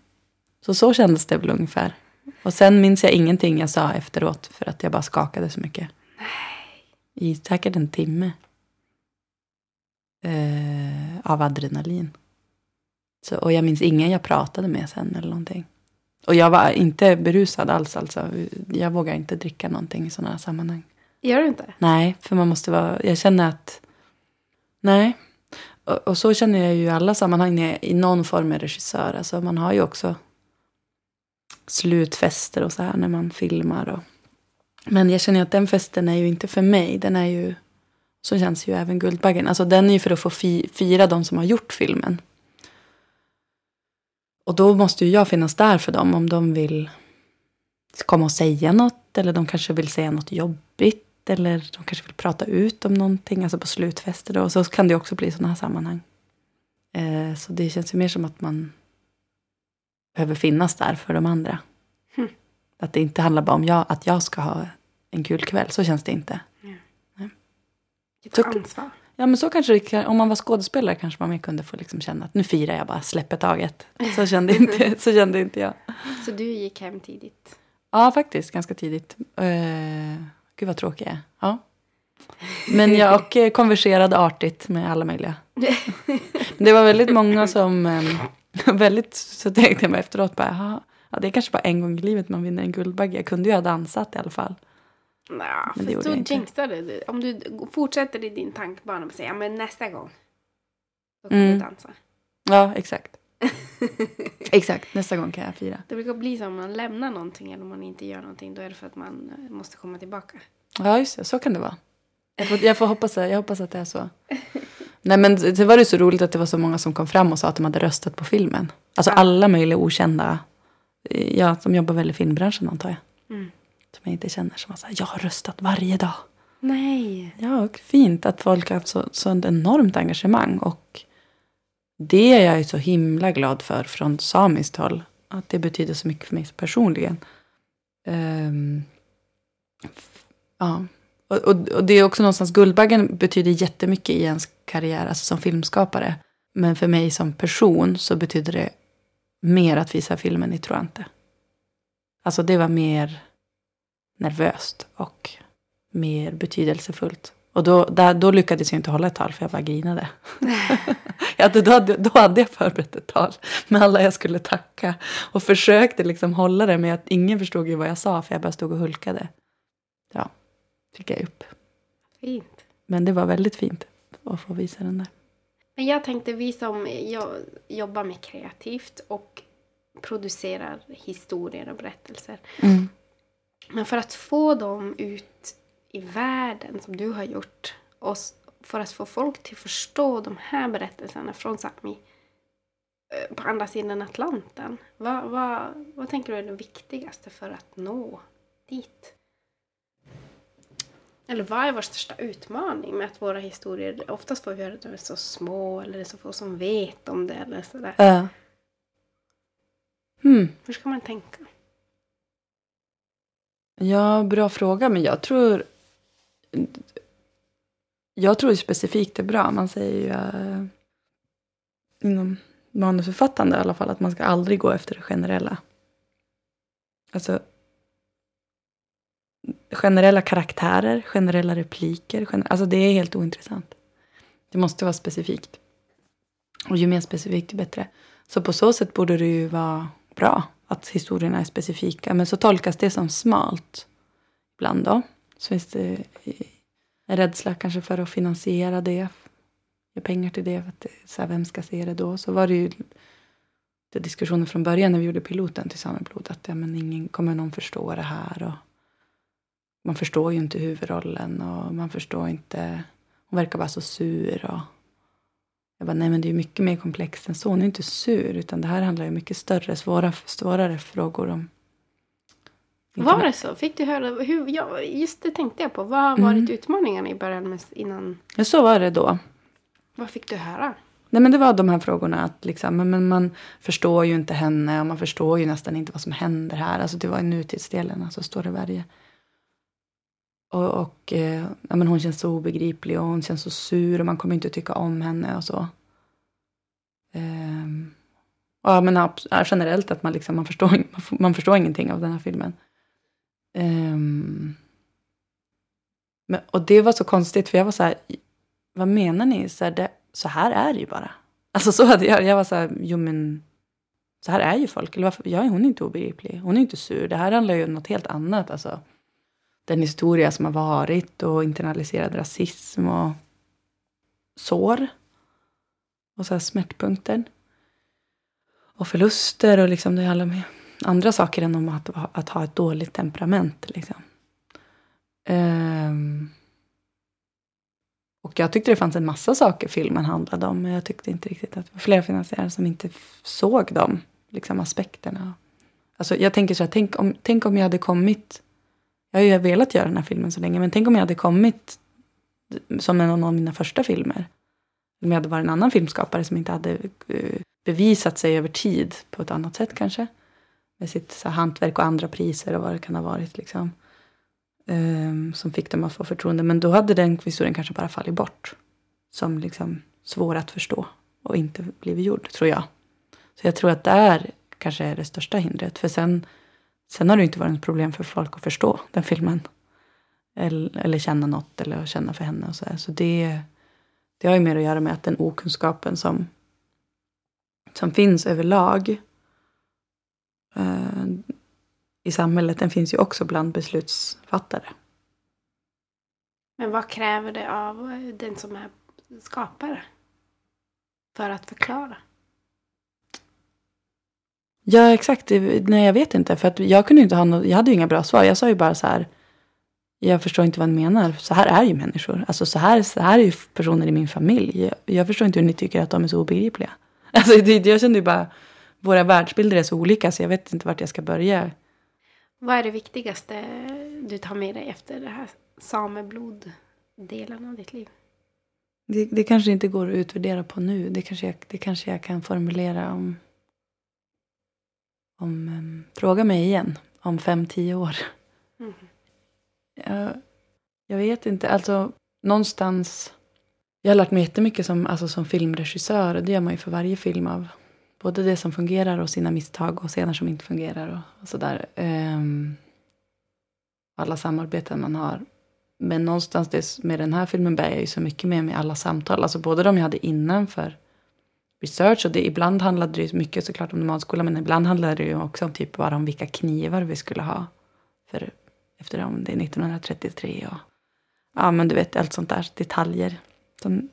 så så kändes det väl ungefär. Och sen minns jag ingenting jag sa efteråt för att jag bara skakade så mycket. I säkert en timme. Eh, av adrenalin. Så, och jag minns ingen jag pratade med sen eller någonting. Och jag var inte berusad alls alltså. Jag vågar inte dricka någonting i sådana här sammanhang. Gör du inte? Nej, för man måste vara... Jag känner att... Nej. Och, och så känner jag ju i alla sammanhang när jag i någon form är regissör. Alltså man har ju också slutfester och så här när man filmar. Och, men jag känner att den festen är ju inte för mig. Den är ju... Så känns ju även Guldbaggen. Alltså den är ju för att få fi, fira de som har gjort filmen. Och då måste ju jag finnas där för dem om de vill komma och säga något. Eller de kanske vill säga något jobbigt. eller de kanske vill prata ut om någonting, alltså på slutfester. Då. Och så kan det också bli sådana här sammanhang. Eh, så det känns ju mer som att man behöver finnas där för de andra. Hm. Att det inte handlar bara om jag, att jag ska ha en kul kväll, så känns det inte. Ett Så- ansvar. Ja, men så kanske det, om man var skådespelare kanske man mer kunde få liksom känna att nu firar jag bara, släpper taget. Så kände inte, så kände inte jag. Så du gick hem tidigt? Ja, faktiskt. Ganska tidigt. Uh, gud vad tråkig jag är. Ja. Men jag och, eh, konverserade artigt med alla möjliga. Det var väldigt många som... eh, väldigt, så tänkte jag mig efteråt bara, ja, det är kanske bara en gång i livet man vinner en Guldbagge. Jag kunde ju ha dansat i alla fall. Men det för så jinxade du. Om du fortsätter i din tankebana och säger ja, men nästa gång. Då kommer Mm. du dansa. Ja, exakt. Exakt, nästa gång kan jag fira. Det brukar bli så om man lämnar någonting eller om man inte gör någonting. Då är det för att man eh, måste komma tillbaka. Ja, just det. Så kan det vara. Jag får, jag får hoppas, jag hoppas att det är så. Nej, men det var det så roligt att det var så många som kom fram och sa att de hade röstat på filmen. Alltså Ja. alla möjliga okända. eh, Ja, som jobbar väl i filmbranschen antar jag. Mm. Som jag inte känner. Som sagt, jag har röstat varje dag. Nej. Ja, och fint att folk har haft så, sånt enormt engagemang. Och det är jag ju så himla glad för från samiskt håll. Att det betyder så mycket för mig personligen. F- ja. Och, och, och det är också någonstans, Guldbaggen betyder jättemycket i ens karriär, alltså som filmskapare. Men för mig som person så betyder det mer att visa filmen i Troante. Alltså det var mer nervöst och mer betydelsefullt. Och då, där, då lyckades jag inte hålla ett tal för jag bara grinade. ja, då, hade, då hade jag förberett ett tal med alla jag skulle tacka. Och försökte liksom hålla det med att ingen förstod ju vad jag sa för jag bara stod och hulkade. Ja, fick jag upp. Fint. Men det var väldigt fint att få visa den där. Men jag tänkte vi som jag jobbar med kreativt och producerar historier och berättelser. Mm. Men för att få dem ut i världen som du har gjort och för att få folk till att förstå de här berättelserna från Sápmi eh, på andra sidan Atlanten. Vad, vad, vad tänker du är det viktigaste för att nå dit? Eller vad är vår största utmaning med att våra historier, oftast får vi höra att de är så små eller det är så få som vet om det eller sådär. Ja. Hmm. Hur ska man tänka? Ja, bra fråga. Men jag tror... Jag tror specifikt är bra. Man säger ju äh, inom manusförfattande i alla fall att man ska aldrig gå efter det generella. Alltså generella karaktärer, generella repliker. Gener alltså det är helt ointressant. Det måste vara specifikt. Och ju mer specifikt, ju bättre. Så på så sätt borde det ju vara bra att historierna är specifika. Men så tolkas det som smalt ibland då. Så finns det en rädsla kanske för att finansiera det. Ge pengar till det. För att eh, så här, vem ska se det då? Så var det ju det diskussionen från början när vi gjorde piloten till Sameblod. Att ja, men ingen, kommer någon förstå det här? Och man förstår ju inte huvudrollen. Och man förstår inte. Hon verkar bara så sur. Och jag bara, nej men det är mycket mer komplext än så. Hon är inte sur. Utan det här handlar ju mycket större, svåra, svårare frågor om Var det så? Fick du höra? Hur, ja, just det tänkte jag på. Vad har varit Mm. utmaningarna i början med, innan? Ja, så var det då. Vad fick du höra? Nej, men det var de här frågorna. Att liksom, men, men man förstår ju inte henne och man förstår ju nästan inte vad som händer här. Alltså det var i nutidsdelen, alltså står det varje. Och, och eh, ja, men hon känns så obegriplig och hon känns så sur och man kommer inte tycka om henne och så. Ehm, och ja, men ja, generellt att man, liksom, man, förstår, man, man förstår ingenting av den här filmen. Ehm, men, och det var så konstigt för jag var så här, vad menar ni? Så här, det, så här är det ju bara. Alltså så hade jag, jag var så här, jo men så här är ju folk. Eller varför, ja, hon är inte obegriplig. Hon är inte sur. Det här handlar ju om något helt annat. Alltså, den historia som har varit och internaliserad rasism och sår. Och så här smärtpunkter. Och förluster och liksom det handlar om andra saker än om att, att ha ett dåligt temperament. Liksom. Um, och jag tyckte det fanns en massa saker filmen handlade om. Men jag tyckte inte riktigt att det var flera finansiärer som inte såg de liksom, aspekterna. Alltså, jag tänker så här, tänk om, tänk om jag hade kommit jag har ju velat göra den här filmen så länge, men tänk om jag hade kommit som en av mina första filmer. Om jag hade varit en annan filmskapare som inte hade eh, bevisat sig över tid på ett annat sätt kanske. Med sitt så, hantverk och andra priser och vad det kan ha varit. Liksom. Um, som fick dem att få förtroende. Men då hade den historien kanske bara fallit bort. Som liksom svår att förstå och inte blivit gjord, tror jag. Så jag tror att där kanske är det största hindret. För sen, sen har det inte varit ett problem för folk att förstå den filmen. Eller, eller känna något eller känna för henne och så. där. Så det, det har ju mer att göra med att den okunskapen som, som finns överlag eh, i samhället, den finns ju också bland beslutsfattare. Men vad kräver det av den som är skapare? För att förklara? Ja, exakt. Nej, jag vet inte. För att jag kunde inte ha något, jag hade ju inga bra svar. Jag sa ju bara så här. Jag förstår inte vad ni menar. Så här är ju människor. Alltså så här, så här är ju personer i min familj. Jag, jag förstår inte hur ni tycker att de är så obegripliga. Alltså det, jag kände ju bara, våra världsbilder är så olika så jag vet inte vart jag ska börja. Vad är det viktigaste du tar med dig efter det här samebloddelen av ditt liv? Det, det kanske inte går att utvärdera på nu. Det kanske jag, det kanske jag kan formulera om... om um, fråga mig igen om fem, tio år. Mm. Jag, jag vet inte. Alltså, någonstans... Jag har lärt mig jättemycket som, alltså, som filmregissör. Och det gör man ju för varje film av både det som fungerar och sina misstag och scener som inte fungerar. Och, och sådär. Um, alla samarbeten man har. Men någonstans det, med den här filmen bär jag ju så mycket med mig alla samtal. Alltså både de jag hade innan för research. Och det, ibland handlade det ju mycket såklart om nomadskolan. Men ibland handlade det ju också om typ bara om vilka knivar vi skulle ha. För efter om det är 1933 och ja men du vet allt sånt där detaljer. Som,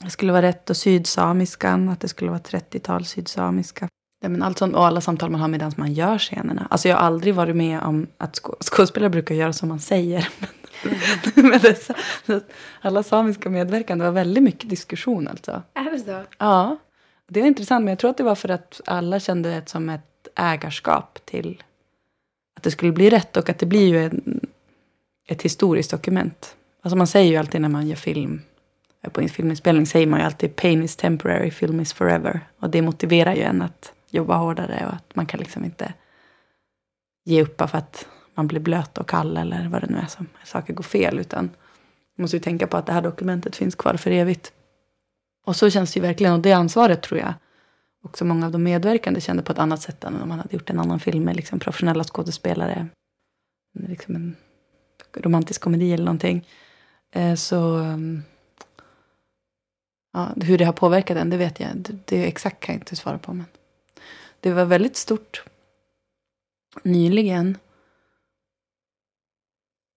det skulle vara rätt och sydsamiskan, att det skulle vara 30-tal sydsamiska. Ja, men allt sånt, och alla samtal man har medan man gör scenerna. Alltså jag har aldrig varit med om att skådespelare brukar göra som man säger. Men dessa, alla samiska medverkande var väldigt mycket diskussion alltså. Är det så? Ja. Det är intressant, men jag tror att det var för att alla kände det som ett ägarskap till att det skulle bli rätt och att det blir ju en, ett historiskt dokument. Alltså man säger ju alltid när man gör film, på en filminspelning säger man ju alltid pain is temporary, film is forever. Och det motiverar ju en att jobba hårdare och att man kan liksom inte ge upp för att man blir blöt och kall eller vad det nu är som saker går fel. Utan man måste ju tänka på att det här dokumentet finns kvar för evigt. Och så känns det ju verkligen. Och det ansvaret tror jag också många av de medverkande kände på ett annat sätt än om man hade gjort en annan film med liksom professionella skådespelare. Liksom en romantisk komedi eller någonting. Eh, så ehm, ja, hur det har påverkat en, det vet jag. Det, det exakt kan jag inte svara på. Men det var väldigt stort nyligen.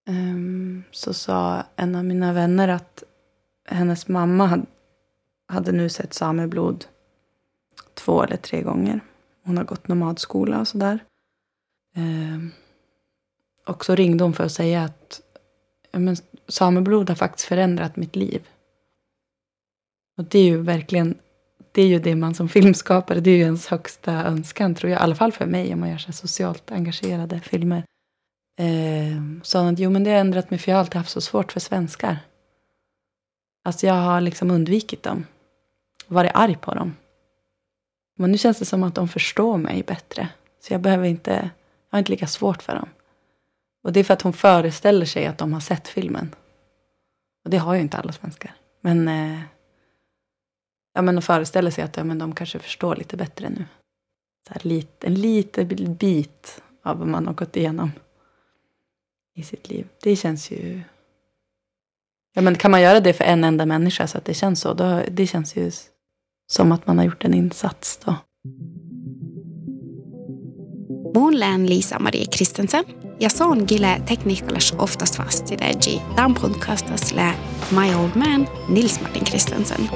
Um, så sa en av mina vänner att hennes mamma hade, hade nu sett sameblod två eller tre gånger. Hon har gått nomadskola och sådär. Um, och så ringde hon för att säga att men, sameblod har faktiskt förändrat mitt liv. Och det är ju verkligen det är ju det man som filmskapare, det är ju ens högsta önskan tror jag. I alla fall för mig om man gör så socialt engagerade filmer. Eh, sa han att jo men det har ändrat mig för jag har alltid haft så svårt för svenskar. Alltså jag har liksom undvikit dem. Varit arg på dem. Men nu känns det som att de förstår mig bättre. Så jag behöver inte, jag har inte lika svårt för dem. Och det är för att hon föreställer sig att de har sett filmen. Och det har ju inte alla svenskar. Men eh, ja, men föreställer sig att ja, men de kanske förstår lite bättre nu. Så här, lite, en liten bit av vad man har gått igenom i sitt liv. Det känns ju... Ja, men kan man göra det för en enda människa så att det känns så, då, det känns ju som att man har gjort en insats då. Muun Lisa Marie Kristensen Jag se on gile tekniikalas oftast vasti, että tämän podcastas My Old Man Nils Martin Kristensen.